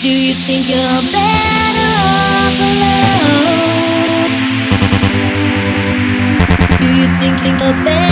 Do you think you're better off alone? Do you think you're better